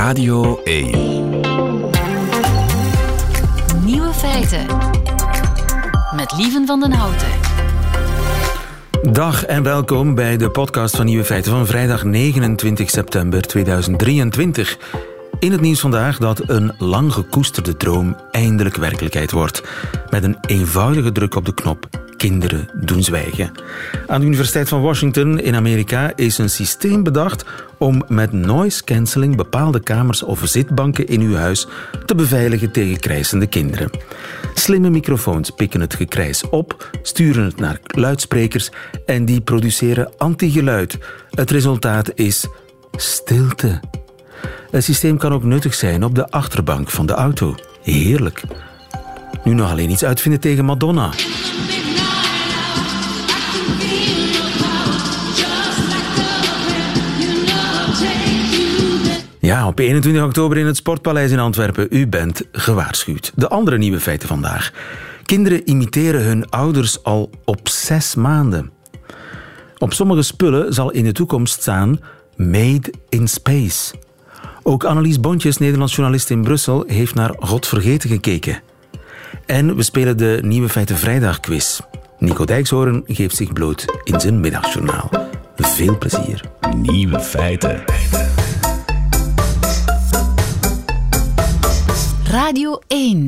Radio 1. Nieuwe feiten. Met Lieven van den Houten. Dag en welkom bij de podcast van Nieuwe Feiten van vrijdag 29 september 2023. In het nieuws vandaag dat een lang gekoesterde droom eindelijk werkelijkheid wordt. Met een eenvoudige druk op de knop kinderen doen zwijgen. Aan de Universiteit van Washington in Amerika is een systeem bedacht om met noise cancelling bepaalde kamers of zitbanken in uw huis te beveiligen tegen krijsende kinderen. Slimme microfoons pikken het gekrijs op, sturen het naar luidsprekers en die produceren antigeluid. Het resultaat is stilte. Het systeem kan ook nuttig zijn op de achterbank van de auto. Heerlijk. Nu nog alleen iets uitvinden tegen Madonna. Op 21 oktober in het Sportpaleis in Antwerpen. U bent gewaarschuwd. De andere nieuwe feiten vandaag. Kinderen imiteren hun ouders al op zes maanden. Op sommige spullen zal in de toekomst staan Made in Space. Ook Annelies Bontjes, Nederlands journalist in Brussel, heeft naar God vergeten gekeken. En we spelen de Nieuwe Feiten Vrijdag quiz. Nico Dijkshoorn geeft zich bloot in zijn middagjournaal. Veel plezier. Nieuwe feiten. Radio 1.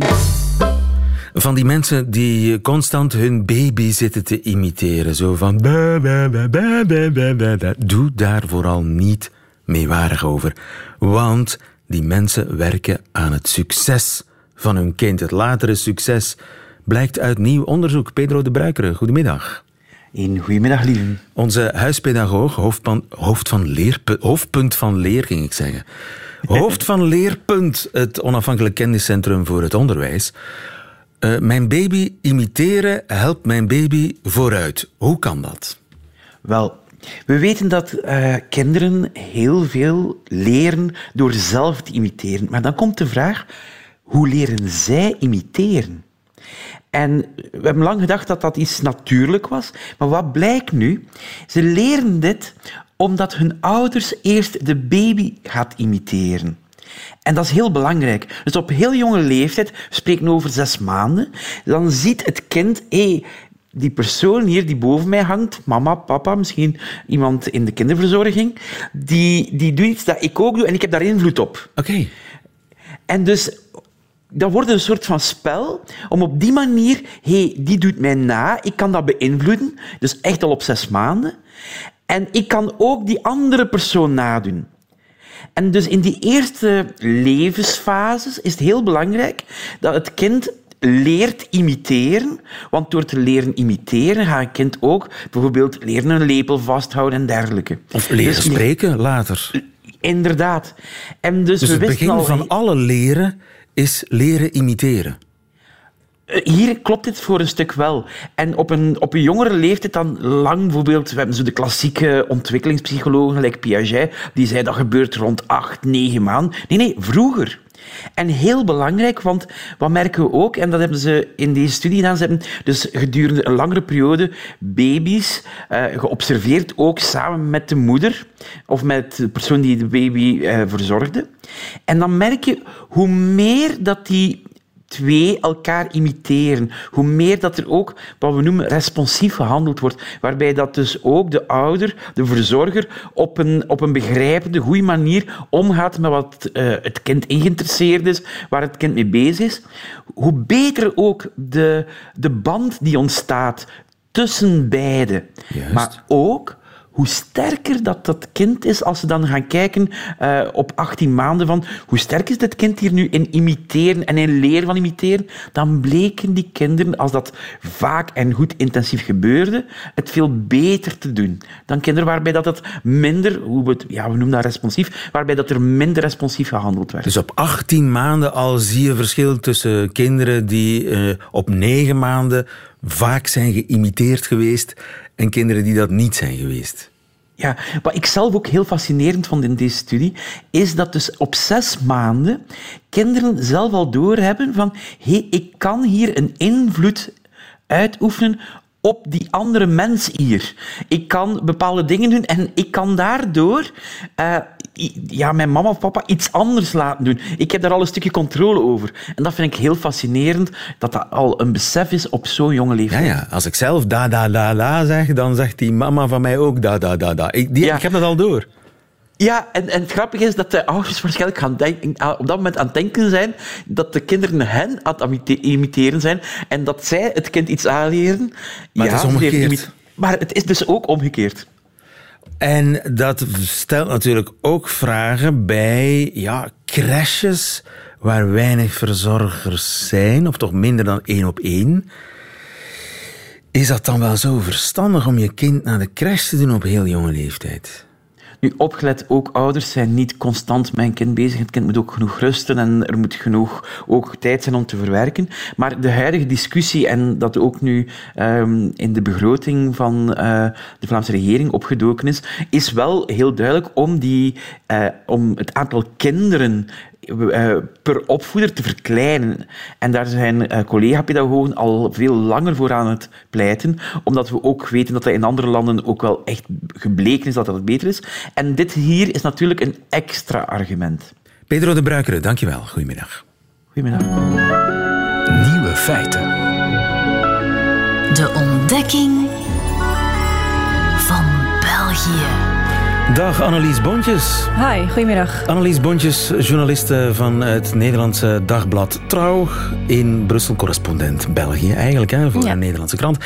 Van die mensen die constant hun baby zitten te imiteren. Zo van... ba, ba, ba, ba, ba, ba, ba, ba. Doe daar vooral niet meewarig over. Want die mensen werken aan het succes van hun kind. Het latere succes blijkt uit nieuw onderzoek. Pedro de Bruikere, goedemiddag. Een goedemiddag, lieve. Onze huispedagoog, hoofdpan, hoofd van leerpunt, hoofdpunt van leer, ging ik zeggen. Hoofd van Leerpunt, het onafhankelijk kenniscentrum voor het onderwijs. Uh, mijn baby imiteren helpt mijn baby vooruit. Hoe kan dat? Wel, we weten dat uh, kinderen heel veel leren door zelf te imiteren. Maar dan komt de vraag, hoe leren zij imiteren? En we hebben lang gedacht dat dat iets natuurlijk was. Maar wat blijkt nu? Ze leren dit omdat hun ouders eerst de baby gaat imiteren. En dat is heel belangrijk. Dus op heel jonge leeftijd, we spreken over zes maanden, dan ziet het kind, hé, hey, die persoon hier die boven mij hangt, mama, papa, misschien iemand in de kinderverzorging, die, die doet iets dat ik ook doe en ik heb daar invloed op. Oké. En dus dat wordt een soort van spel om op die manier, hé, hey, die doet mij na, ik kan dat beïnvloeden, dus echt al op zes maanden. En ik kan ook die andere persoon nadoen. En dus in die eerste levensfases is het heel belangrijk dat het kind leert imiteren. Want door te leren imiteren gaat een kind ook bijvoorbeeld leren een lepel vasthouden en dergelijke. Of leren dus, spreken later. Inderdaad. En dus, dus we het begin al, van alle leren is leren imiteren. Hier klopt dit voor een stuk wel. En op een, op een jongere leeftijd dan lang, bijvoorbeeld, we hebben zo de klassieke ontwikkelingspsychologen, gelijk Piaget, die zei dat gebeurt rond acht, negen maanden. Nee, nee, vroeger. En heel belangrijk, want wat merken we ook, en dat hebben ze in deze studie gedaan, ze hebben dus gedurende een langere periode baby's uh, geobserveerd, ook samen met de moeder of met de persoon die de baby uh, verzorgde. En dan merk je hoe meer dat die twee elkaar imiteren. Hoe meer dat er ook wat we noemen responsief gehandeld wordt, waarbij dat dus ook de ouder, de verzorger, op een, op een begrijpende, goede manier omgaat met wat uh, het kind geïnteresseerd is, waar het kind mee bezig is, hoe beter ook de, de band die ontstaat tussen beiden. Juist. Maar ook hoe sterker dat dat kind is, als ze dan gaan kijken uh, op 18 maanden van hoe sterk is dit kind hier nu in imiteren en in leren van imiteren, dan bleken die kinderen, als dat vaak en goed intensief gebeurde, het veel beter te doen dan kinderen waarbij dat het minder, hoe we, het, ja, we noemen dat responsief, waarbij dat er minder responsief gehandeld werd. Dus op 18 maanden al zie je verschil tussen kinderen die uh, op 9 maanden vaak zijn geïmiteerd geweest en kinderen die dat niet zijn geweest. Ja, wat ik zelf ook heel fascinerend vond in deze studie, is dat dus op zes maanden kinderen zelf al doorhebben van hé, ik kan hier een invloed uitoefenen op die andere mens hier. Ik kan bepaalde dingen doen en ik kan daardoor uh, ja, mijn mama of papa iets anders laten doen. Ik heb daar al een stukje controle over. En dat vind ik heel fascinerend, dat dat al een besef is op zo'n jonge leeftijd. Ja, ja, als ik zelf da, da, da, da zeg, dan zegt die mama van mij ook da, da, da, da. Ik, die, ik heb dat al door. Ja, en, en het grappige is dat de ouders waarschijnlijk gaan denken, ah, op dat moment aan het denken zijn dat de kinderen hen aan het imiteren zijn en dat zij het kind iets aanleren. Maar ja, het is omgekeerd. Maar het is dus ook omgekeerd. En dat stelt natuurlijk ook vragen bij ja, crashes waar weinig verzorgers zijn, of toch minder dan één op één. Is dat dan wel zo verstandig om je kind naar de crash te doen op heel jonge leeftijd? Nu, opgelet, ook ouders zijn niet constant met een kind bezig. Het kind moet ook genoeg rusten en er moet genoeg ook tijd zijn om te verwerken. Maar de huidige discussie, en dat ook nu um, in de begroting van uh, de Vlaamse regering opgedoken is, is wel heel duidelijk om, die, uh, om het aantal kinderen eh, per opvoeder te verkleinen. En daar zijn uh, collega-pedagogen al veel langer voor aan het pleiten, omdat we ook weten dat dat in andere landen ook wel echt gebleken is dat dat beter is. En dit hier is natuurlijk een extra argument. Pedro de Bruikere, dankjewel. Goedemiddag. Goedemiddag. Nieuwe feiten. De ontdekking van België. Dag Annelies Bontjes. Hi, goedemiddag. Annelies Bontjes, journaliste van het Nederlandse dagblad Trouw. In Brussel, correspondent België eigenlijk, hè, voor een Nederlandse krant.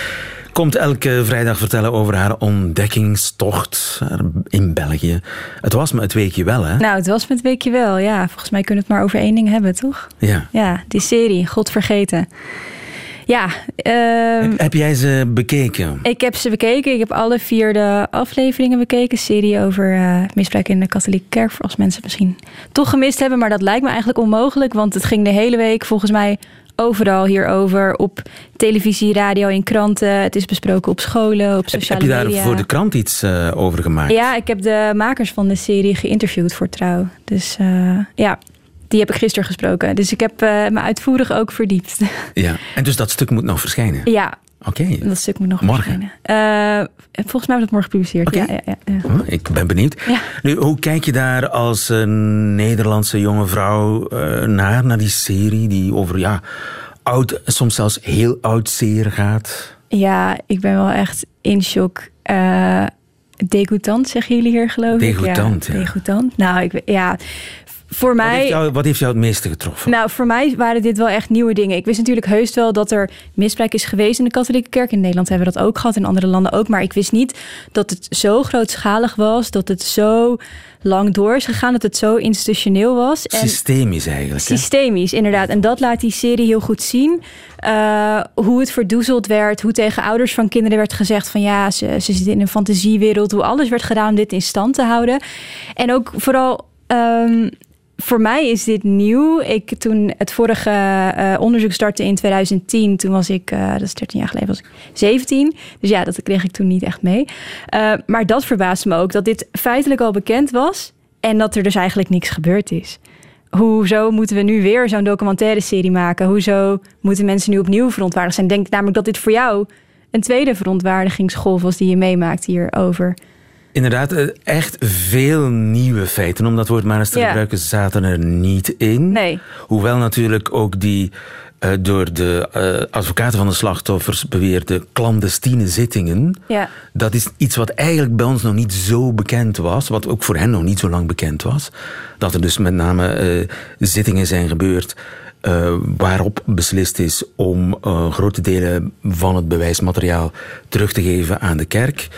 Komt elke vrijdag vertellen over haar ontdekkingstocht in België. Het was me het weekje wel, hè? Nou, het was me het weekje wel, ja. Volgens mij kunnen we het maar over één ding hebben, toch? Ja. Ja, die serie, God vergeten. Ja. Uh, heb, jij ze bekeken? Ik heb ze bekeken. Ik heb alle vier de afleveringen bekeken. Serie over uh, misbruik in de katholieke kerk. Als mensen misschien toch gemist hebben. Maar dat lijkt me eigenlijk onmogelijk. Want het ging de hele week volgens mij overal hierover. Op televisie, radio, in kranten. Het is besproken op scholen, op sociale media. Heb je daar voor de krant iets uh, over gemaakt? Ja, ik heb de makers van de serie geïnterviewd voor Trouw. Dus uh, ja, die heb ik gisteren gesproken. Dus ik heb uh, me uitvoerig ook verdiept. Ja, en dus dat stuk moet nog verschijnen? Ja. Oké. Dat stuk moet nog morgen. verschijnen. Uh, volgens mij wordt het morgen gepubliceerd. Okay. Ja, ja, ja, oh, ik ben benieuwd. Nu, hoe kijk je daar als een Nederlandse jonge vrouw uh, naar, naar die serie die over ja, oud, soms zelfs heel oud zeer gaat? Ja, ik ben wel echt in shock. Degoutant, zeggen jullie hier, geloof ik? Degoutant, ja. Degoutant. Nou, ik, ja, voor wat mij. Heeft jou, wat heeft jou het meeste getroffen? Nou, voor mij waren dit wel echt nieuwe dingen. Ik wist natuurlijk heus wel dat er misbruik is geweest in de katholieke kerk. In Nederland hebben we dat ook gehad, in andere landen ook. Maar ik wist niet dat het zo grootschalig was, dat het zo lang door is gegaan, dat het zo institutioneel was. En systemisch eigenlijk. Systemisch, hè? inderdaad. En dat laat die serie heel goed zien. Uh, hoe het verdoezeld werd, hoe tegen ouders van kinderen werd gezegd van ja, ze, ze zitten in een fantasiewereld, hoe alles werd gedaan om dit in stand te houden. En ook vooral um, voor mij is dit nieuw. Ik, toen het vorige uh, onderzoek startte in 2010, toen was ik, uh, dat is 13 jaar geleden, was ik 17. Dus ja, dat kreeg ik toen niet echt mee. Uh, maar dat verbaasde me ook, dat dit feitelijk al bekend was en dat er dus eigenlijk niks gebeurd is. Hoezo moeten we nu weer zo'n documentaire serie maken? Hoezo moeten mensen nu opnieuw verontwaardigd zijn? Denk namelijk dat dit voor jou een tweede verontwaardigingsgolf was die je meemaakt hierover. Inderdaad, eh, echt veel nieuwe feiten. Om dat woord maar eens te Ja. gebruiken, zaten er niet in. Nee. Hoewel natuurlijk ook die eh, door de eh, advocaten van de slachtoffers beweerde clandestine zittingen. Ja. Dat is iets wat eigenlijk bij ons nog niet zo bekend was. Wat ook voor hen nog niet zo lang bekend was. Dat er dus met name zittingen zijn gebeurd. waarop beslist is om grote delen van het bewijsmateriaal terug te geven aan de kerk.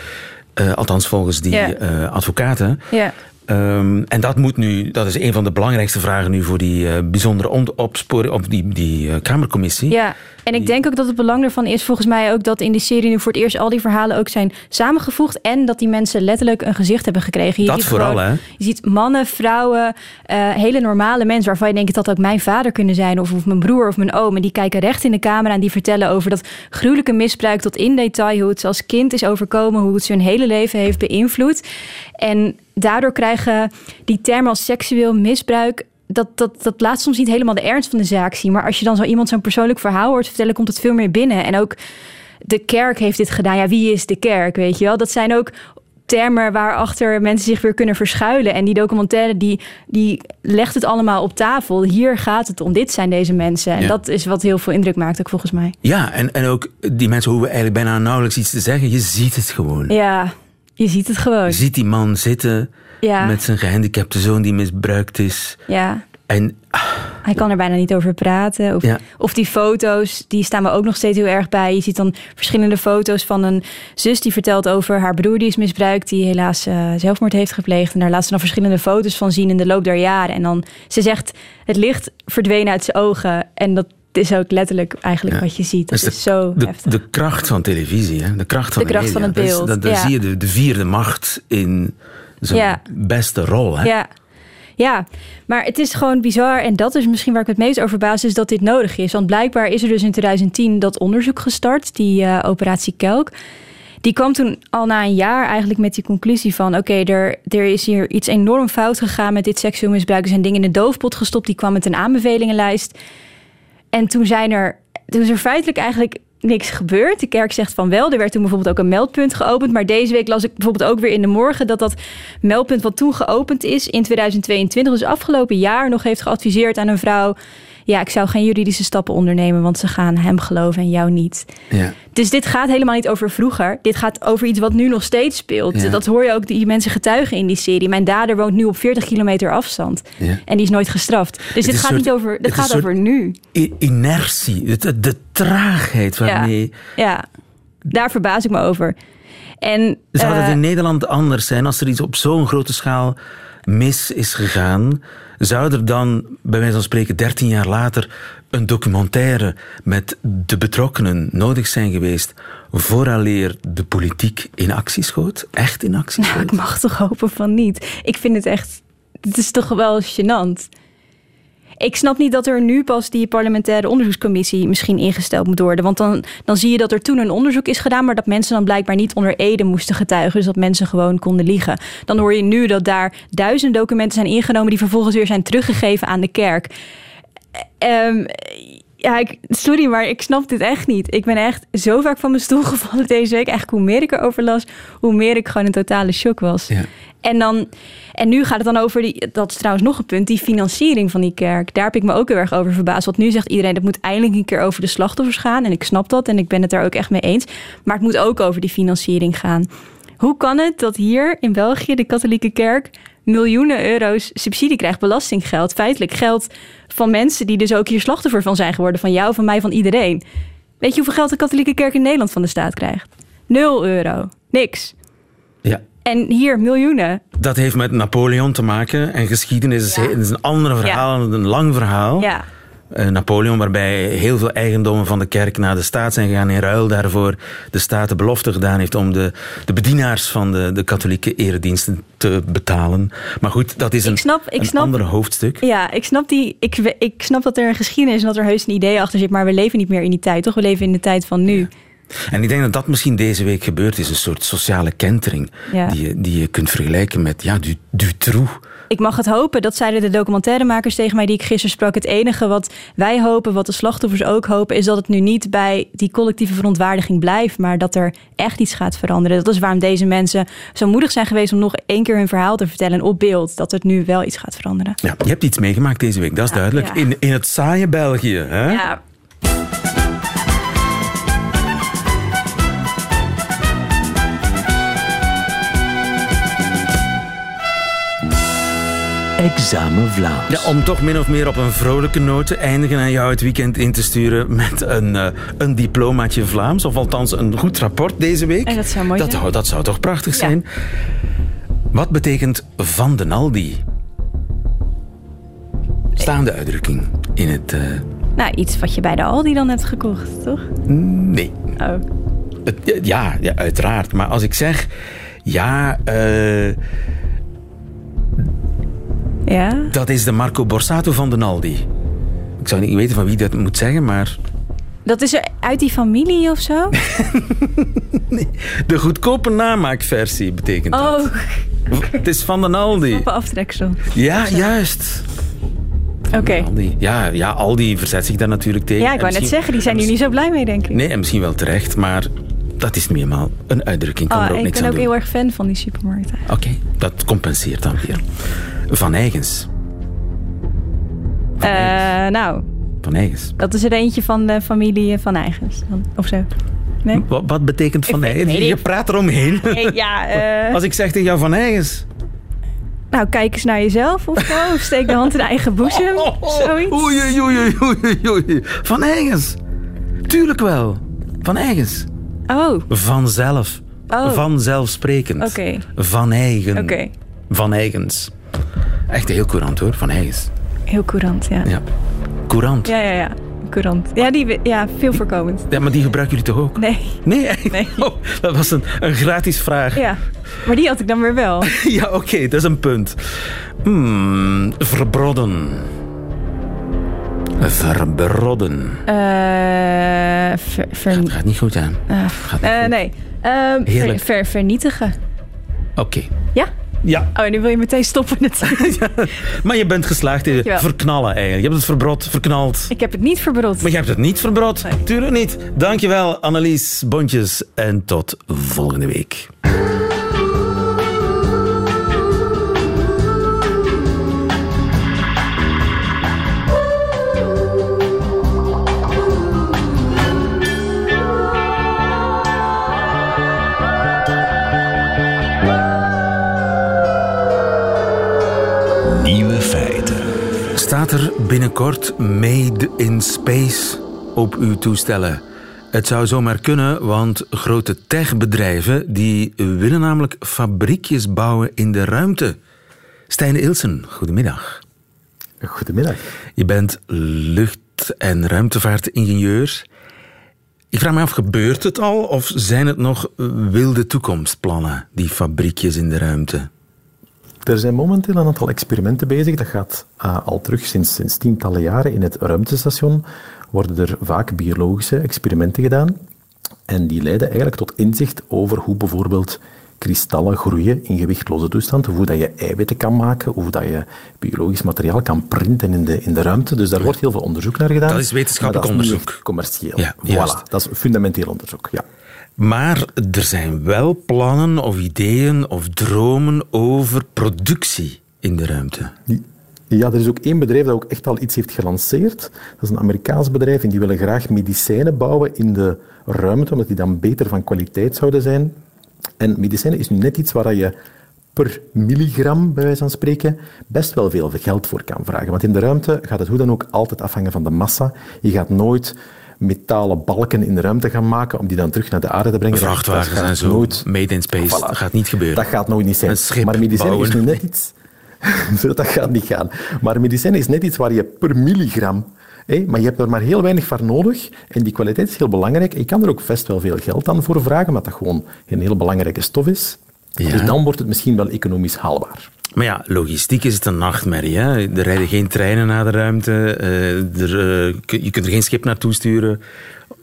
Eh, althans, volgens die eh, advocaten. Ja. Ehm, en dat moet nu, dat is een van de belangrijkste vragen nu voor die eh, bijzondere opsporing, of die, die eh, Kamercommissie. Ja, en ik denk ook dat het belang ervan is, volgens mij ook, dat in die serie nu voor het eerst al die verhalen ook zijn samengevoegd. En dat die mensen letterlijk een gezicht hebben gekregen. Je Dat vooral, gewoon- hè? Je ziet mannen, vrouwen, eh, hele normale mensen waarvan je denkt dat dat ook mijn vader kunnen zijn. Of, of mijn broer of mijn oom. En die kijken recht in de camera en die vertellen over dat gruwelijke misbruik tot in detail. Hoe het ze als kind is overkomen, hoe het ze hun hele leven heeft beïnvloed. En daardoor krijgen die termen als seksueel misbruik dat, dat, dat laat soms niet helemaal de ernst van de zaak zien. Maar als je dan zo iemand zo'n persoonlijk verhaal hoort vertellen, komt het veel meer binnen. En ook de kerk heeft dit gedaan. Ja, wie is de kerk, weet je wel? Dat zijn ook termen waarachter mensen zich weer kunnen verschuilen. En die documentaire die, die legt het allemaal op tafel. Hier gaat het om. Dit zijn deze mensen. En Ja. dat is wat heel veel indruk maakt ook volgens mij. Ja, en, en ook die mensen hoeven eigenlijk bijna nauwelijks iets te zeggen. Je ziet het gewoon. Ja, je ziet het gewoon. Je ziet die man zitten Ja. met zijn gehandicapte zoon die misbruikt is. Ja. En Hij kan er bijna niet over praten. Of, Ja. of die foto's, die staan me ook nog steeds heel erg bij. Je ziet dan verschillende foto's van een zus die vertelt over haar broer die is misbruikt. Die helaas eh, zelfmoord heeft gepleegd. En daar laat ze dan verschillende foto's van zien in de loop der jaren. En dan, ze zegt, het licht verdween uit zijn ogen. En dat is ook letterlijk eigenlijk Ja. wat je ziet. Dat Dus is zo de, heftig. de kracht van televisie, hè? de kracht van De kracht media. van het beeld, dat- Dan ja. zie je de, de vierde macht in zijn Ja. beste rol. Hè? Ja. Ja, maar het is gewoon bizar. En dat is misschien waar ik het meest over verbaas, is dat dit nodig is. Want blijkbaar is er dus in 2010 dat onderzoek gestart, die eh, operatie Kelk. Die kwam toen al na een jaar eigenlijk met die conclusie van... oké, er, er is hier iets enorm fout gegaan met dit seksueel misbruik. Er zijn dingen in de doofpot gestopt. Die kwam met een aanbevelingenlijst. En toen, zijn er, toen is er feitelijk eigenlijk niks gebeurd. De kerk zegt van wel. Er werd toen bijvoorbeeld ook een meldpunt geopend. Maar deze week las ik bijvoorbeeld ook weer in de morgen... dat dat meldpunt wat toen geopend is in 2022... dus afgelopen jaar nog heeft geadviseerd aan een vrouw... ja, ik zou geen juridische stappen ondernemen... want ze gaan hem geloven en jou niet. Ja. Dus dit gaat helemaal niet over vroeger. Dit gaat over iets wat nu nog steeds speelt. Ja. Dat hoor je ook die mensen getuigen in die serie. Mijn dader woont nu op 40 kilometer afstand. Ja. En die is nooit gestraft. Dus dit is gaat niet over, het dit gaat over nu. Inertie, de, de, de traagheid waarmee... Ja, daar verbaas ik me over. En Zou dat eh, in Nederland anders zijn als er iets op zo'n grote schaal mis is gegaan? Zou er dan, bij wijze van spreken, 13 jaar later een documentaire met de betrokkenen nodig zijn geweest vooraleer de politiek in actie schoot? Echt in actie nou, schoot? ik mag toch hopen van niet. Ik vind het echt, het is toch wel gênant. Ik snap niet dat er nu pas die parlementaire onderzoekscommissie misschien ingesteld moet worden. Want dan, dan zie je dat er toen een onderzoek is gedaan, maar dat mensen dan blijkbaar niet onder Ede moesten getuigen. Dus dat mensen gewoon konden liegen. Dan hoor je nu dat daar duizend documenten zijn ingenomen die vervolgens weer zijn teruggegeven aan de kerk. Ehm, ja, sorry, maar ik snap dit echt niet. Ik ben echt zo vaak van mijn stoel gevallen deze week. Eigenlijk hoe meer ik erover las, hoe meer ik gewoon een totale shock was. Ja. En, dan, en nu gaat het dan over, die, dat is trouwens nog een punt, die financiering van die kerk. Daar heb ik me ook heel erg over verbaasd. Want nu zegt iedereen, dat moet eindelijk een keer over de slachtoffers gaan. En ik snap dat en ik ben het daar ook echt mee eens. Maar het moet ook over die financiering gaan. Hoe kan het dat hier in België de katholieke kerk miljoenen euro's subsidie krijgt, belastinggeld, feitelijk geld van mensen die dus ook hier slachtoffer van zijn geworden, van jou, van mij, van iedereen. Weet je hoeveel geld de katholieke kerk in Nederland van de staat krijgt? Nul euro. Niks. Ja. En hier miljoenen. Dat heeft met Napoleon te maken. En geschiedenis is, Ja. is een ander verhaal, een lang verhaal. Ja. Eh, Napoleon, waarbij heel veel eigendommen van de kerk naar de staat zijn gegaan. In ruil daarvoor de staat de belofte gedaan heeft om de, de bedienaars van de, de katholieke erediensten te betalen. Maar goed, dat is een, Ik snap- ik een snap- ander hoofdstuk. Ja, ik snap, die, ik, ik snap dat er een geschiedenis is en dat er heus een idee achter zit. Maar we leven niet meer in die tijd, toch? We leven in de tijd van nu. En ik denk dat dat misschien deze week gebeurd is. Een soort sociale kentering. Ja. Die, je, die je kunt vergelijken met ja, du, Dutroux. Ik mag het hopen, dat zeiden de documentairemakers tegen mij die ik gisteren sprak. Het enige wat wij hopen, wat de slachtoffers ook hopen, is dat het nu niet bij die collectieve verontwaardiging blijft, maar dat er echt iets gaat veranderen. Dat is waarom deze mensen zo moedig zijn geweest om nog één keer hun verhaal te vertellen op beeld. Dat het nu wel iets gaat veranderen. Ja, je hebt iets meegemaakt deze week, dat is Ja, duidelijk. ja. In, in het saaie België. Hè? Ja, Examen Vlaams. Ja, om toch min of meer op een vrolijke noot te eindigen en jou het weekend in te sturen met een, eh, een diplomaatje Vlaams. Of althans een goed rapport deze week. En dat zou mooi dat, zijn. zou- dat zou toch prachtig Ja. zijn? Wat betekent Van den Aldi? Staande uitdrukking in het... eh, nou iets wat je bij de Aldi dan hebt gekocht, toch? nee. Oh. Het- ja, ja, uiteraard. Maar als ik zeg... Ja, eh, Ja? dat is de Marco Borsato van den Aldi. Ik zou niet weten van wie dat moet zeggen, maar... Dat is er uit die familie of zo? De goedkope namaakversie betekent dat. Oh, Het is van den Aldi. knappe aftreksel. Ja, juist. Oké. Aldi. Ja, ja, Aldi verzet zich daar natuurlijk tegen. Ja, ik wou net zeggen, die zijn hier niet zo blij mee, denk ik. Nee, en misschien wel terecht, maar dat is nu eenmaal een uitdrukking. Kan Oh, er ook ik niks ben ook doen. heel erg fan van die supermarkten. Oké, dat compenseert dan weer. Van Eigens. Eh, nou, Van Eigens. dat is er eentje van de familie van Eigens. Of zo. Nee? Wat, wat betekent Van Eigens? Je praat eromheen. Nee, ja, eh, Als ik zeg tegen jou Van Eigens. nou, kijk eens naar jezelf of zo. Of steek de hand in eigen boezem. Zoiets. Oei, oei, oei, oei, oei, oei. Van Eigens. Tuurlijk wel. Van Eigens. Oh, Vanzelf. Oh. Vanzelfsprekend. Oké. Van eigen. oké. Van eigens. Echt heel courant hoor, van eigens. Heel courant, ja. Ja. Courant. Ja. Ja, ja, ja. Courant. Ja, die, ja, veel voorkomend. maar die gebruiken jullie toch ook? Nee, Nee. Oh, dat was een, een gratis vraag. ja. Maar die had ik dan weer wel. Ja, oké, dat is een punt. Hmm, verbrodden. Verbrodden. Eh, ver, ver- Gaat niet goed aan. eh, Gaat niet eh, goed. nee. Ehm, ver- vernietigen. Oké. Ja? Ja, Oh, nu wil je meteen stoppen natuurlijk. maar je bent geslaagd in Dankjewel. verknallen eigenlijk. Je hebt het verbrod, verknald. Ik heb het niet verbrod. Maar je hebt het niet verbrod. Nee. Tuurlijk niet. Dankjewel, Annelies Bontjes. En tot volgende week. Nieuwe feiten. Staat er binnenkort Made in Space op uw toestellen? Het zou zomaar kunnen, want grote techbedrijven die willen namelijk fabriekjes bouwen in de ruimte. Stijn Ilsen, goedemiddag. Goedemiddag. Je bent lucht- en ruimtevaartingenieur. Ik vraag me af, gebeurt het al of zijn het nog wilde toekomstplannen, die fabriekjes in de ruimte? Er zijn momenteel een aantal experimenten bezig. Dat gaat eh, al terug sinds, sinds tientallen jaren. In het ruimtestation worden er vaak biologische experimenten gedaan. En die leiden eigenlijk tot inzicht over hoe bijvoorbeeld kristallen groeien in gewichtloze toestand, hoe dat je eiwitten kan maken, hoe dat je biologisch materiaal kan printen in de, in de ruimte. Dus daar wordt heel veel onderzoek naar gedaan. Dat is wetenschappelijk onderzoek. commercieel. Ja, voilà, dat is fundamenteel onderzoek. Ja. Maar er zijn wel plannen of ideeën of dromen over productie in de ruimte. Ja, er is ook één bedrijf dat ook echt al iets heeft gelanceerd. Dat is een Amerikaans bedrijf en die willen graag medicijnen bouwen in de ruimte, omdat die dan beter van kwaliteit zouden zijn. En medicijnen is nu net iets waar je per milligram, bij wijze van spreken, best wel veel geld voor kan vragen. Want in de ruimte gaat het hoe dan ook altijd afhangen van de massa. Je gaat nooit metalen balken in de ruimte gaan maken om die dan terug naar de aarde te brengen. Dat Vrachtwagens gaat en zo, nooit- made in space, Voilà. dat gaat niet gebeuren. Dat gaat nooit niet zijn. Een schip maar medicijnen is nu net iets... dat gaat niet gaan. Maar medicijnen is net iets waar je per milligram... Hé, maar je hebt er maar heel weinig voor nodig. En die kwaliteit is heel belangrijk. Je kan er ook best wel veel geld aan voor vragen, omdat dat gewoon een heel belangrijke stof is. Ja. Dus dan wordt het misschien wel economisch haalbaar. Maar ja, logistiek is het een nachtmerrie. Hè? Er rijden geen treinen naar de ruimte. eh, er, eh, je kunt er geen schip naartoe sturen.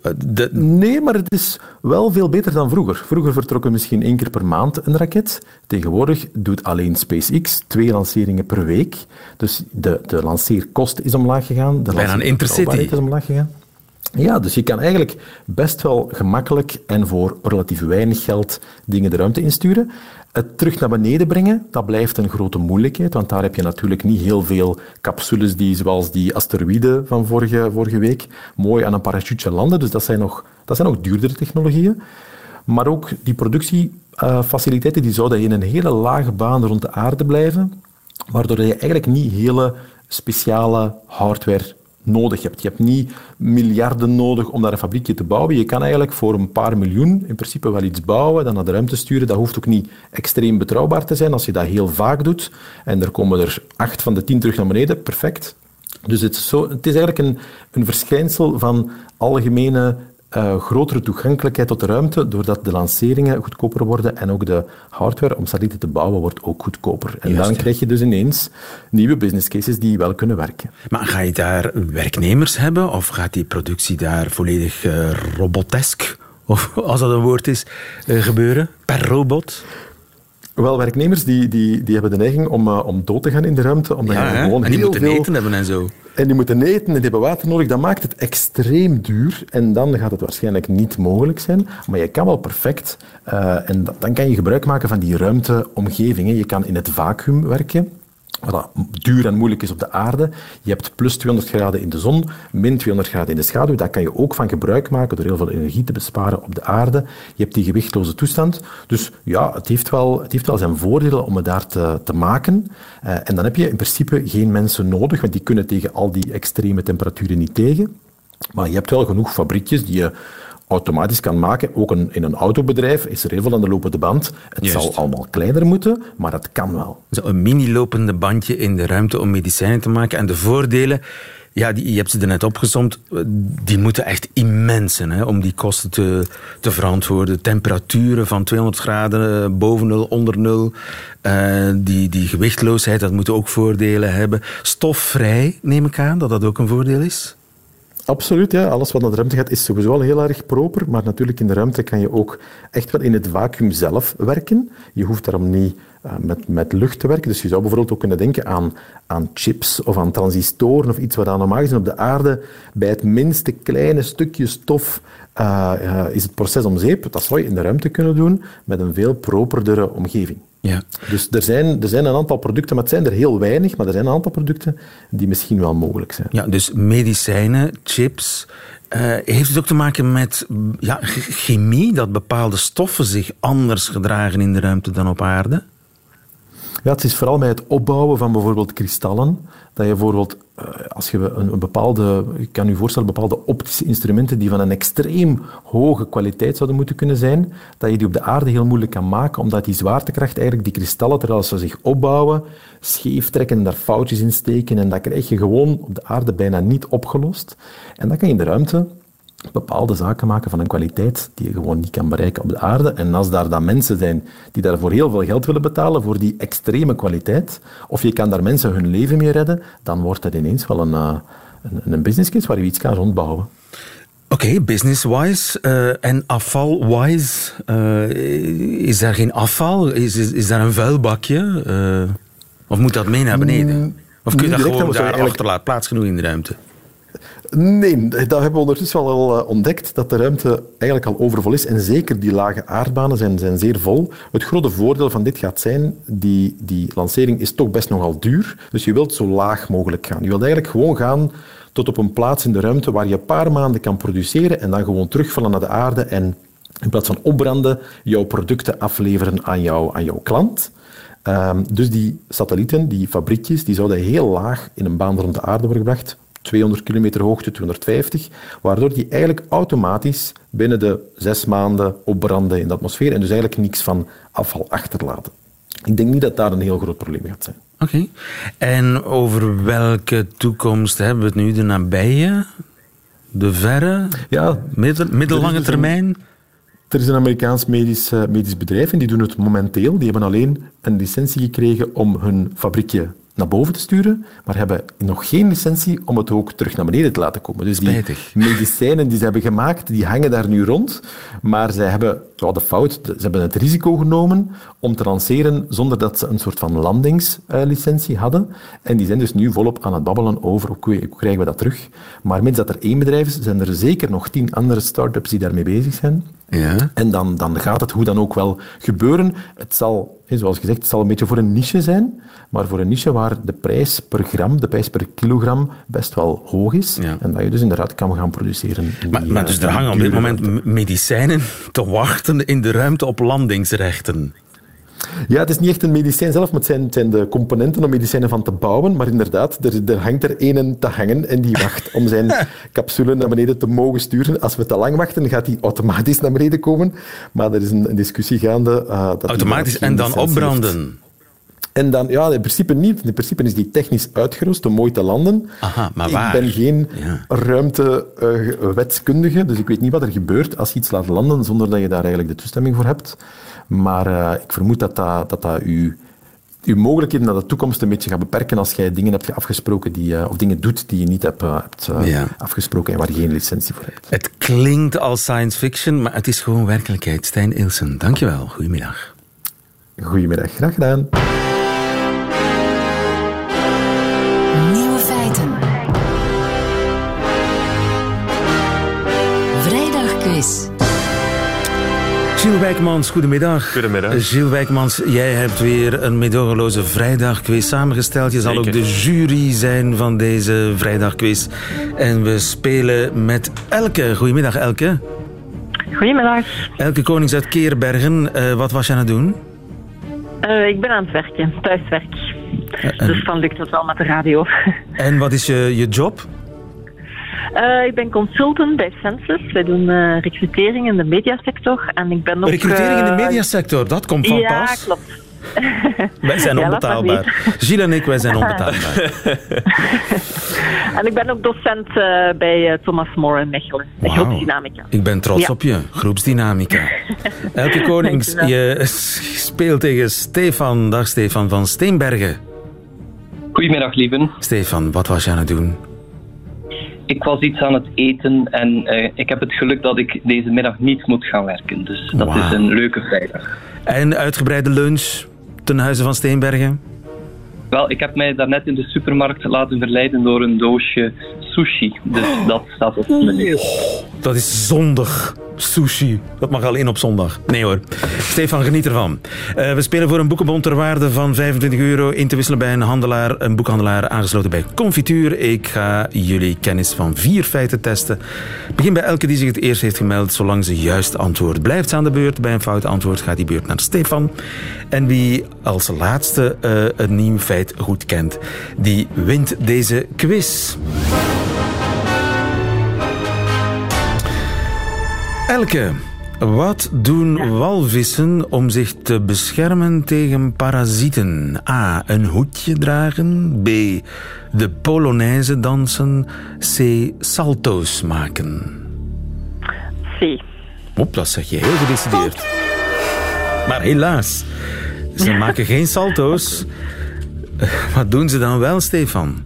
Eh, de- Nee, maar het is wel veel beter dan vroeger. Vroeger vertrokken misschien één keer per maand een raket. Tegenwoordig doet alleen SpaceX twee lanceringen per week. Dus de, de lanceerkost is omlaag gegaan. De Bijna een intercity. is omlaag gegaan. Ja, dus je kan eigenlijk best wel gemakkelijk en voor relatief weinig geld dingen de ruimte insturen. Het terug naar beneden brengen, dat blijft een grote moeilijkheid, want daar heb je natuurlijk niet heel veel capsules die, zoals die asteroïde van vorige, vorige week, mooi aan een parachute landen. Dus dat zijn nog, dat zijn nog duurdere technologieën. Maar ook die productiefaciliteiten die zouden in een hele lage baan rond de aarde blijven, waardoor je eigenlijk niet hele speciale hardware nodig hebt. Je hebt niet miljarden nodig om daar een fabriekje te bouwen. Je kan eigenlijk voor een paar miljoen in principe wel iets bouwen, dan naar de ruimte sturen. Dat hoeft ook niet extreem betrouwbaar te zijn als je dat heel vaak doet. En er komen er acht van de tien terug naar beneden. Perfect. Dus het is, zo, het is eigenlijk een, een verschijnsel van algemene eh, grotere toegankelijkheid tot de ruimte, doordat de lanceringen goedkoper worden en ook de hardware om satellieten te bouwen wordt ook goedkoper. En Juist, dan krijg je dus ineens nieuwe business cases die wel kunnen werken. Maar ga je daar werknemers hebben of gaat die productie daar volledig eh, robotesk, of als dat een woord is, eh, gebeuren? Per robot? Wel, werknemers die, die, die hebben de neiging om, om dood te gaan in de ruimte, omdat Ja, je gewoon en die heel moeten veel... eten hebben en zo. En die moeten eten en die hebben water nodig. Dat maakt het extreem duur. En dan gaat het waarschijnlijk niet mogelijk zijn. Maar je kan wel perfect. Uh, en dan kan je gebruik maken van die ruimteomgevingen. Je kan in het vacuüm werken wat duur en moeilijk is op de aarde. Je hebt plus 200 graden in de zon, min 200 graden in de schaduw. Daar kan je ook van gebruik maken door heel veel energie te besparen op de aarde. Je hebt die gewichtloze toestand. Dus ja, het heeft wel, het heeft wel zijn voordelen om het daar te, te maken. Uh, en dan heb je in principe geen mensen nodig, want die kunnen tegen al die extreme temperaturen niet tegen. Maar je hebt wel genoeg fabriekjes die je automatisch kan maken. Ook een, in een autobedrijf is er heel veel aan de lopende band. Het zal allemaal kleiner moeten, maar dat kan wel. Zo een mini-lopende bandje in de ruimte om medicijnen te maken. En de voordelen, ja, die, je hebt ze er net opgezomd, die moeten echt immens zijn hè, om die kosten te, te verantwoorden. Temperaturen van 200 graden eh, boven nul, onder nul. Uh, die, die gewichtloosheid, dat moet ook voordelen hebben. Stofvrij, neem ik aan, dat dat ook een voordeel is? Absoluut, ja. Alles wat naar de ruimte gaat is sowieso al heel erg proper. Maar natuurlijk in de ruimte kan je ook echt wel in het vacuüm zelf werken. Je hoeft daarom niet uh, met, met lucht te werken. Dus je zou bijvoorbeeld ook kunnen denken aan, aan chips of aan transistoren of iets wat aan normaal gezien op de aarde bij het minste kleine stukje stof uh, uh, is het proces om zeep. Dat zou je in de ruimte kunnen doen met een veel properdere omgeving. Ja. Dus er zijn, er zijn een aantal producten, maar het zijn er heel weinig, maar er zijn een aantal producten die misschien wel mogelijk zijn. Ja, dus medicijnen, chips. Uh, heeft het ook te maken met ja, chemie, dat bepaalde stoffen zich anders gedragen in de ruimte dan op aarde? Ja, het is vooral bij het opbouwen van bijvoorbeeld kristallen. Dat je bijvoorbeeld, eh, als je een, een bepaalde, ik kan je voorstellen, bepaalde optische instrumenten die van een extreem hoge kwaliteit zouden moeten kunnen zijn, dat je die op de aarde heel moeilijk kan maken, omdat die zwaartekracht eigenlijk die kristallen, terwijl ze zich opbouwen, scheef trekken en daar foutjes in steken. En dat krijg je gewoon op de aarde bijna niet opgelost. En dat kan je in de ruimte bepaalde zaken maken van een kwaliteit die je gewoon niet kan bereiken op de aarde. En als daar dan mensen zijn die daarvoor heel veel geld willen betalen voor die extreme kwaliteit, of je kan daar mensen hun leven mee redden, dan wordt dat ineens wel een, uh, een, een business case waar je iets kan rondbouwen. Oké, okay, business-wise uh, en afval-wise, uh, is daar geen afval? Is, is, is daar een vuilbakje? Uh, of moet dat mee naar beneden? Mm, of kun je dat gewoon daar eigenlijk... achterlaten? Plaats genoeg in de ruimte? Nee, dat hebben we ondertussen wel uh, ontdekt, dat de ruimte eigenlijk al overvol is. En zeker die lage aardbanen zijn, zijn zeer vol. Het grote voordeel van dit gaat zijn, die, die lancering is toch best nogal duur. Dus je wilt zo laag mogelijk gaan. Je wilt eigenlijk gewoon gaan tot op een plaats in de ruimte waar je een paar maanden kan produceren en dan gewoon terugvallen naar de aarde en in plaats van opbranden, jouw producten afleveren aan, jou, aan jouw klant. Um, dus die satellieten, die fabriekjes, die zouden heel laag in een baan rond de aarde worden gebracht. 200 kilometer hoogte, 250, waardoor die eigenlijk automatisch binnen de zes maanden opbranden in de atmosfeer en dus eigenlijk niks van afval achterlaten. Ik denk niet dat daar een heel groot probleem gaat zijn. Oké. En over welke toekomst hebben we het nu? De nabije? De verre? Ja, middel, middellange termijn? Er is een Amerikaans medisch, uh, medisch bedrijf en die doen het momenteel. Die hebben alleen een licentie gekregen om hun fabriekje naar boven te sturen, maar hebben nog geen licentie om het ook terug naar beneden te laten komen. Dus die medicijnen die ze hebben gemaakt, die hangen daar nu rond, maar ze hebben ja, de fout, ze hebben het risico genomen om te lanceren zonder dat ze een soort van landingslicentie hadden. En die zijn dus nu volop aan het babbelen over hoe krijgen we dat terug. Maar mits dat er één bedrijf is, zijn er zeker nog tien andere start-ups die daarmee bezig zijn. Ja. En dan, dan gaat het hoe dan ook wel gebeuren. Het zal, zoals gezegd, het zal een beetje voor een niche zijn, maar voor een niche waar de prijs per gram, de prijs per kilogram best wel hoog is. En dat je dus inderdaad kan gaan produceren. Maar, maar dus er hangen op dit moment medicijnen te wachten in de ruimte op landingsrechten. Ja, het is niet echt een medicijn zelf, maar het zijn, zijn de componenten om medicijnen van te bouwen. Maar inderdaad, er, er hangt er een te hangen en die wacht om zijn capsule naar beneden te mogen sturen. Als we te lang wachten, gaat die automatisch naar beneden komen. Maar er is een, een discussie gaande. Uh, dat automatisch en dan opbranden? En dan, ja, in principe niet. In principe is die technisch uitgerust om mooi te landen. Aha, maar waar? Ik ben geen ja. ruimtewetskundige, uh, dus ik weet niet wat er gebeurt als je iets laat landen zonder dat je daar eigenlijk de toestemming voor hebt. Maar uh, ik vermoed dat dat, dat, dat u, uw mogelijkheden naar de toekomst een beetje gaat beperken als jij dingen hebt afgesproken die, uh, of dingen doet die je niet hebt, uh, hebt ja. afgesproken en waar je geen licentie voor hebt. Het klinkt als science fiction, maar het is gewoon werkelijkheid. Stijn Ilsen, dankjewel. Goedemiddag. Goedemiddag, graag gedaan. Gilles Wijkmans, goedemiddag. Goedemiddag. Gilles Wijkmans, jij hebt weer een medogeloze vrijdagquiz samengesteld. Je zal ook de jury zijn van deze vrijdagquiz. En we spelen met Elke. Goedemiddag, Elke. Goedemiddag. Elke Konings uit Keerbergen. Uh, wat was je aan het doen? Uh, ik ben aan het werken, thuiswerk. Uh, dus dan lukt het wel met de radio. En wat is je, je job? Uh, ik ben consultant bij Census. Wij doen uh, recrutering in de mediasector. En ik ben ook, recrutering in de mediasector, dat komt van ja, pas. Ja, klopt. Wij zijn onbetaalbaar. Gilles en ik, wij zijn onbetaalbaar. en ik ben ook docent uh, bij Thomas More in Mechelen. Wow. Groepsdynamica. Ik ben trots ja. op je. Groepsdynamica. Elke Konings, je speelt tegen Stefan. Dag Stefan van Steenbergen. Goedemiddag, lieven. Stefan, wat was je aan het doen? Ik was iets aan het eten en uh, ik heb het geluk dat ik deze middag niet moet gaan werken. Dus dat wow. is een leuke vrijdag. En uitgebreide lunch ten huize van Steenbergen? Wel, ik heb mij daarnet in de supermarkt laten verleiden door een doosje sushi. Dus dat staat op mijn menu. Oh, dat is zondig. Sushi. Dat mag alleen op zondag. Nee hoor. Stefan, geniet ervan. Uh, we spelen voor een boekenbon ter waarde van 25 euro in te wisselen bij een handelaar, een boekhandelaar aangesloten bij Confituur. Ik ga jullie kennis van vier feiten testen. Begin bij elke die zich het eerst heeft gemeld, zolang ze juist antwoord. Blijft ze aan de beurt. Bij een fout antwoord gaat die beurt naar Stefan. En wie als laatste uh, een nieuw feit goed kent, die wint deze quiz. Elke, wat doen walvissen om zich te beschermen tegen parasieten? A. Een hoedje dragen. B. De Polonaise dansen. C. Salto's maken. C. Op, dat zeg je heel gedecideerd. Maar helaas, ze maken geen salto's. Wat doen ze dan wel, Stefan?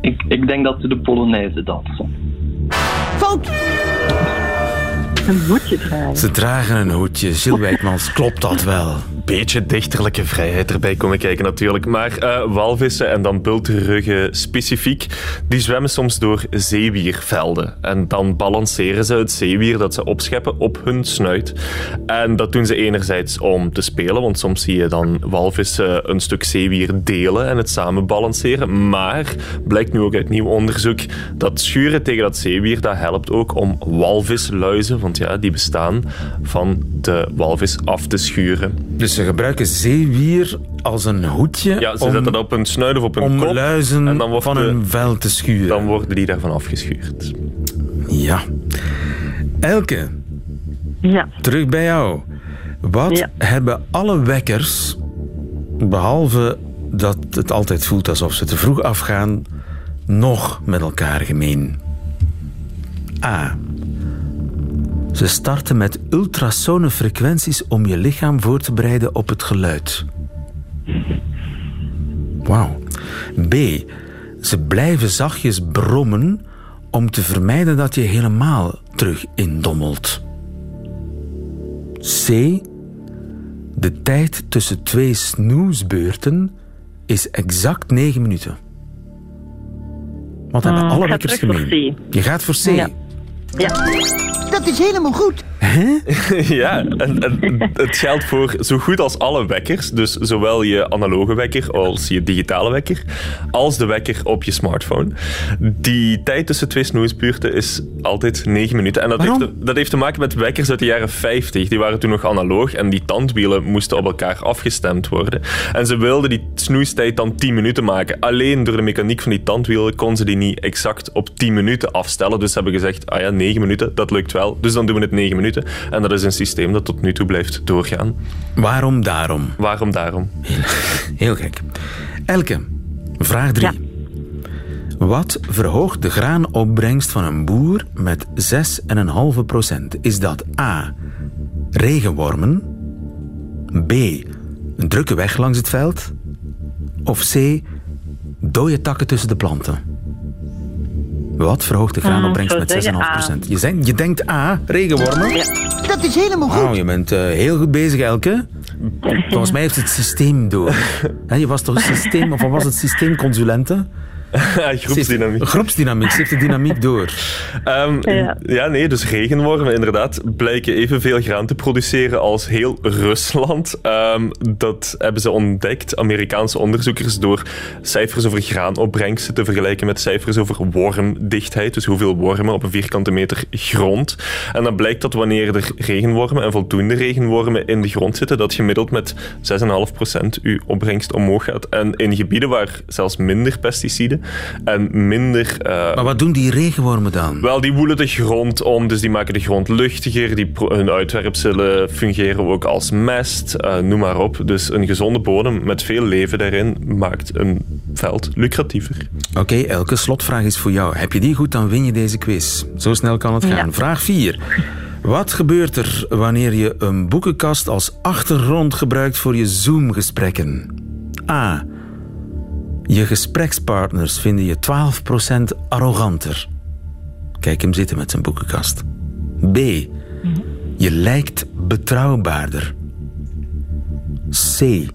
Ik, ik denk dat ze de Polonaise dansen. Fout! Een hoedje dragen. Ze dragen een hoedje. Gilles Wijkmans, klopt dat wel? Beetje dichterlijke vrijheid erbij komen kijken natuurlijk. Maar uh, walvissen en dan bultruggen specifiek, die zwemmen soms door zeewiervelden. En dan balanceren ze het zeewier dat ze opscheppen op hun snuit. En dat doen ze enerzijds om te spelen, want soms zie je dan walvissen een stuk zeewier delen en het samen balanceren. Maar blijkt nu ook uit nieuw onderzoek dat schuren tegen dat zeewier, dat helpt ook om walvisluizen, want ja, die bestaan, van de walvis af te schuren. Dus ze gebruiken zeewier als een hoedje Ja, ze om, zetten dat op hun snuit of op hun om kop. luizen en dan van de- een vel te schuren. Dan worden die daarvan afgeschuurd. Ja. Elke, Ja. terug bij jou. Wat Ja. hebben alle wekkers, behalve dat het altijd voelt alsof ze te vroeg afgaan, nog met elkaar gemeen? A. Ze starten met ultrasone frequenties om je lichaam voor te bereiden op het geluid. Wauw. B. Ze blijven zachtjes brommen om te vermijden dat je helemaal terug indommelt. C. De tijd tussen twee snoesbeurten is exact 9 minuten. Wat hebben Hmm, alle wekkers gemeen? Je gaat voor C. Ja. Ja. Dat is helemaal goed. ja, en, en het geldt voor zo goed als alle wekkers. Dus zowel je analoge wekker als je digitale wekker, als de wekker op je smartphone. Die tijd tussen twee snoesbuurten is altijd 9 minuten. En dat heeft, te, dat heeft te maken met wekkers uit de jaren 50. Die waren toen nog analoog en die tandwielen moesten op elkaar afgestemd worden. En ze wilden die snoestijd dan 10 minuten maken. Alleen door de mechaniek van die tandwielen kon ze die niet exact op 10 minuten afstellen. Dus ze hebben gezegd, ah ja, 9 minuten, dat lukt wel. Dus dan doen we het 9 minuten. En dat is een systeem dat tot nu toe blijft doorgaan. Waarom daarom? Waarom daarom? Heel gek. Elke, vraag 3. Wat verhoogt de graanopbrengst van een boer met 6,5 procent? Is dat A. Regenwormen? B. Een drukke weg langs het veld? Of C. Dode takken tussen de planten? Wat verhoogt de graanopbrengst ik met zou 6,5 zeggen A. procent? Je, zegt- je denkt A. Regenwormen? Dat is helemaal goed. Je bent eh, heel goed bezig, Elke. Volgens mij heeft het systeem door. Hè, je was toch systeem, of was het systeemconsulente? groepsdynamiek. Groepsdynamiek, zit de dynamiek door. Um, ja. ja. nee, dus regenwormen inderdaad blijken evenveel graan te produceren als heel Rusland. Um, dat hebben ze ontdekt, Amerikaanse onderzoekers, door cijfers over graanopbrengsten te vergelijken met cijfers over wormdichtheid. Dus hoeveel wormen op een vierkante meter grond. En dan blijkt dat wanneer er regenwormen en voldoende regenwormen in de grond zitten, dat gemiddeld met 6,5% uw opbrengst omhoog gaat. En in gebieden waar zelfs minder pesticiden en minder... Uh, maar wat doen die regenwormen dan? Wel, die woelen de grond om, dus die maken de grond luchtiger. Die, hun uitwerpselen fungeren ook als mest, uh, noem maar op. Dus een gezonde bodem met veel leven daarin maakt een veld lucratiever. Oké, elke slotvraag is voor jou. Heb je die goed, dan win je deze quiz. Zo snel kan het gaan. Vraag 4. Wat gebeurt er wanneer je een boekenkast als achtergrond gebruikt voor je Zoom-gesprekken? A. Je gesprekspartners vinden je 12% arroganter. Kijk hem zitten met zijn boekenkast. B. Je lijkt betrouwbaarder. C.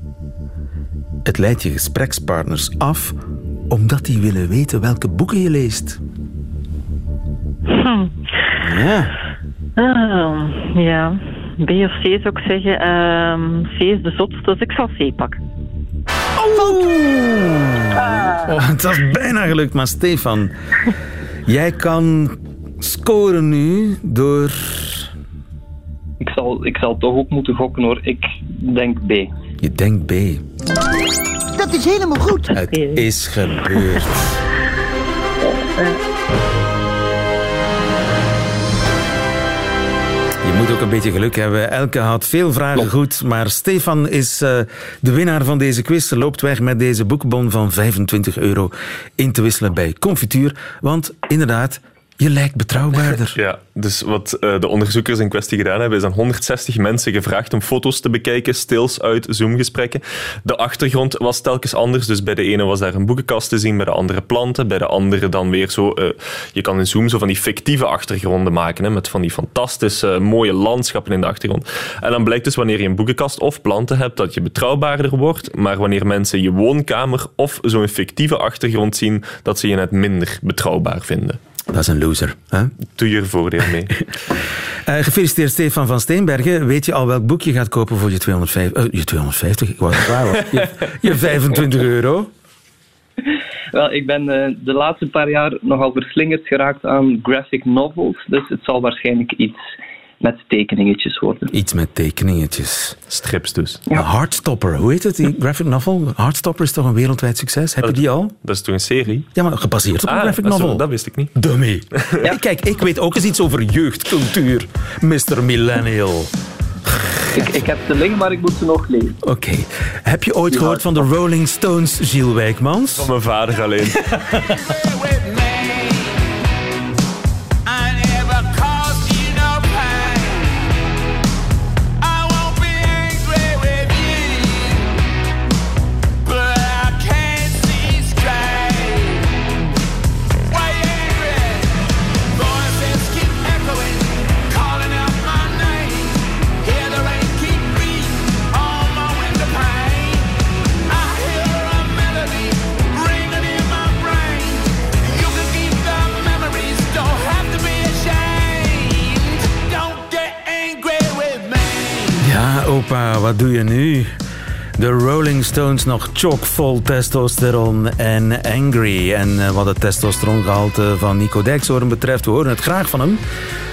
Het leidt je gesprekspartners af omdat die willen weten welke boeken je leest. Hm. Ja. Uh, ja. B of C zou ik zeggen. Uh, C is de zotste, dus ik zal C pakken. Oh. Oh, het was bijna gelukt, maar Stefan, jij kan scoren nu door. Ik zal, ik zal toch ook moeten gokken hoor. Ik denk B. Je denkt B. Dat is helemaal goed. Het is gebeurd. Moet ook een beetje geluk hebben. Elke had veel vragen goed, maar Stefan is uh, de winnaar van deze quiz. Loopt weg met deze boekbon van 25 euro in te wisselen bij Confituur. Want inderdaad, je lijkt betrouwbaarder. Ja, dus wat uh, de onderzoekers in kwestie gedaan hebben, is aan 160 mensen gevraagd om foto's te bekijken, stils uit Zoom-gesprekken. De achtergrond was telkens anders. Dus bij de ene was daar een boekenkast te zien, bij de andere planten, bij de andere dan weer zo. Uh, je kan in Zoom zo van die fictieve achtergronden maken, hè, met van die fantastische, uh, mooie landschappen in de achtergrond. En dan blijkt dus wanneer je een boekenkast of planten hebt, dat je betrouwbaarder wordt. Maar wanneer mensen je woonkamer of zo'n fictieve achtergrond zien, dat ze je net minder betrouwbaar vinden. Dat is een loser. Hè? Doe je er voordeel mee. uh, gefeliciteerd Stefan van Steenbergen. Weet je al welk boek je gaat kopen voor je 250... Uh, je 250? Ik wou het waar je, je 25 euro? Wel, ik ben uh, de laatste paar jaar nogal verslingerd geraakt aan graphic novels. Dus het zal waarschijnlijk iets met tekeningetjes worden. Iets met tekeningetjes. Strips dus. Ja. Heartstopper, hoe heet het, die graphic novel? Heartstopper is toch een wereldwijd succes? Heb je die al? Dat is toch een serie? Ja, maar gebaseerd op ah, een graphic dat novel. Dat wist ik niet. Dummy. ja. Kijk, ik weet ook eens iets over jeugdcultuur, Mr. Millennial. Ik, ik heb ze liggen, maar ik moet ze nog lezen. Oké. Okay. Heb je ooit gehoord van de Rolling Stones, Gilles Wijkmans? Van mijn vader alleen. opa, wat doe je nu? De Rolling Stones nog chockvol testosteron en angry. En uh, wat het testosterongehalte van Nico Dijkshoorn betreft, we horen het graag van hem.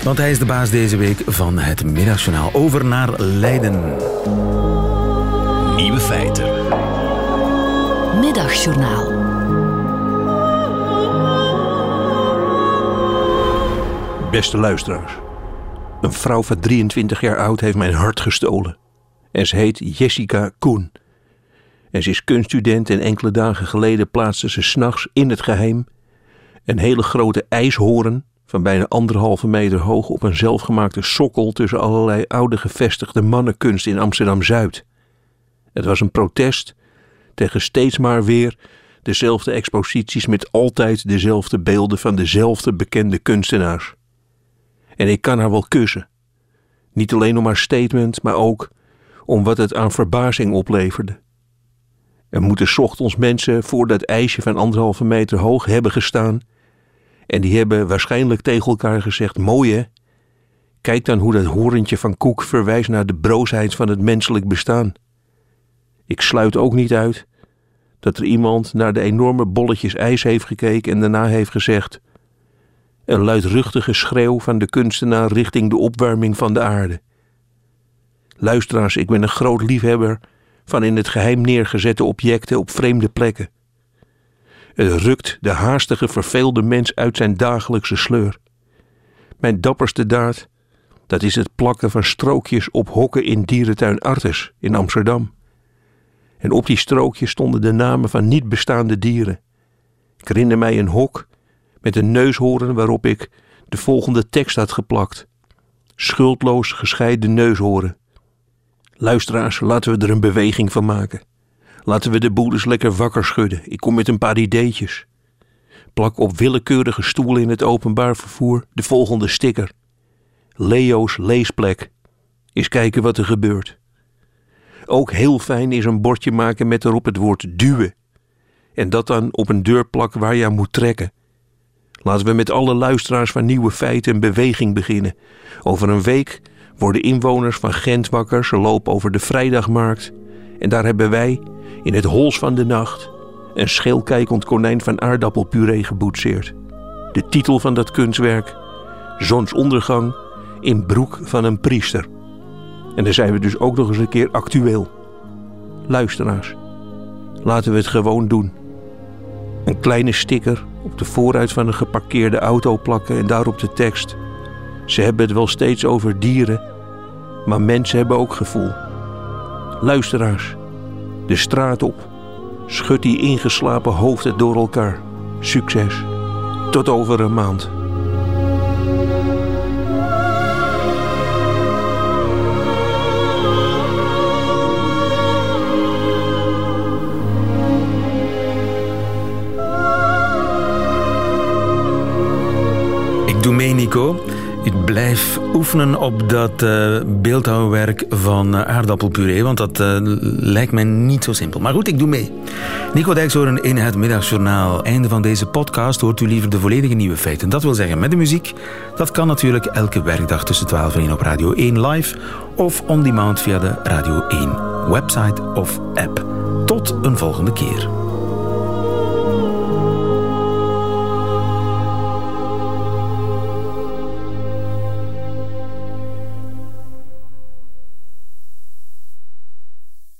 Want hij is de baas deze week van het Middagjournaal. Over naar Leiden. Nieuwe feiten. Middagjournaal. Beste luisteraars. Een vrouw van 23 jaar oud heeft mijn hart gestolen. En ze heet Jessica Koen. En ze is kunststudent en enkele dagen geleden plaatste ze s'nachts in het geheim een hele grote ijshoorn van bijna anderhalve meter hoog op een zelfgemaakte sokkel tussen allerlei oude gevestigde mannenkunst in Amsterdam-Zuid. Het was een protest tegen steeds maar weer dezelfde exposities met altijd dezelfde beelden van dezelfde bekende kunstenaars. En ik kan haar wel kussen. Niet alleen om haar statement, maar ook om wat het aan verbazing opleverde. Er moeten ochtends mensen voor dat ijsje van anderhalve meter hoog hebben gestaan. En die hebben waarschijnlijk tegen elkaar gezegd: Mooi hè? Kijk dan hoe dat horentje van Koek verwijst naar de broosheid van het menselijk bestaan. Ik sluit ook niet uit dat er iemand naar de enorme bolletjes ijs heeft gekeken en daarna heeft gezegd: Een luidruchtige schreeuw van de kunstenaar richting de opwarming van de aarde. Luisteraars, ik ben een groot liefhebber van in het geheim neergezette objecten op vreemde plekken. Het rukt de haastige, verveelde mens uit zijn dagelijkse sleur. Mijn dapperste daad, dat is het plakken van strookjes op hokken in dierentuin Artes in Amsterdam. En op die strookjes stonden de namen van niet bestaande dieren. Ik herinner mij een hok met een neushoorn waarop ik de volgende tekst had geplakt. Schuldloos gescheiden neushoorn. Luisteraars, laten we er een beweging van maken. Laten we de boel eens lekker wakker schudden. Ik kom met een paar ideetjes. Plak op willekeurige stoelen in het openbaar vervoer de volgende sticker. Leo's leesplek. Eens kijken wat er gebeurt. Ook heel fijn is een bordje maken met erop het woord duwen. En dat dan op een deur waar je aan moet trekken. Laten we met alle luisteraars van nieuwe feiten een beweging beginnen. Over een week worden inwoners van Gent wakker. Ze lopen over de vrijdagmarkt. En daar hebben wij, in het hols van de nacht, een scheelkijkend konijn van aardappelpuree geboetseerd. De titel van dat kunstwerk: Zonsondergang in broek van een priester. En dan zijn we dus ook nog eens een keer actueel. Luisteraars, laten we het gewoon doen. Een kleine sticker op de voorruit van een geparkeerde auto plakken en daarop de tekst. Ze hebben het wel steeds over dieren, maar mensen hebben ook gevoel. Luisteraars, de straat op. Schud die ingeslapen hoofden door elkaar. Succes. Tot over een maand. Ik doe mee, Nico. Ik blijf oefenen op dat uh, beeldhouwwerk van uh, aardappelpuree, want dat uh, lijkt mij niet zo simpel. Maar goed, ik doe mee. Nico Dijkshoorn in het Middagjournaal. Einde van deze podcast hoort u liever de volledige nieuwe feiten. Dat wil zeggen met de muziek. Dat kan natuurlijk elke werkdag tussen 12 en 1 op Radio 1 live of on demand via de Radio 1 website of app. Tot een volgende keer.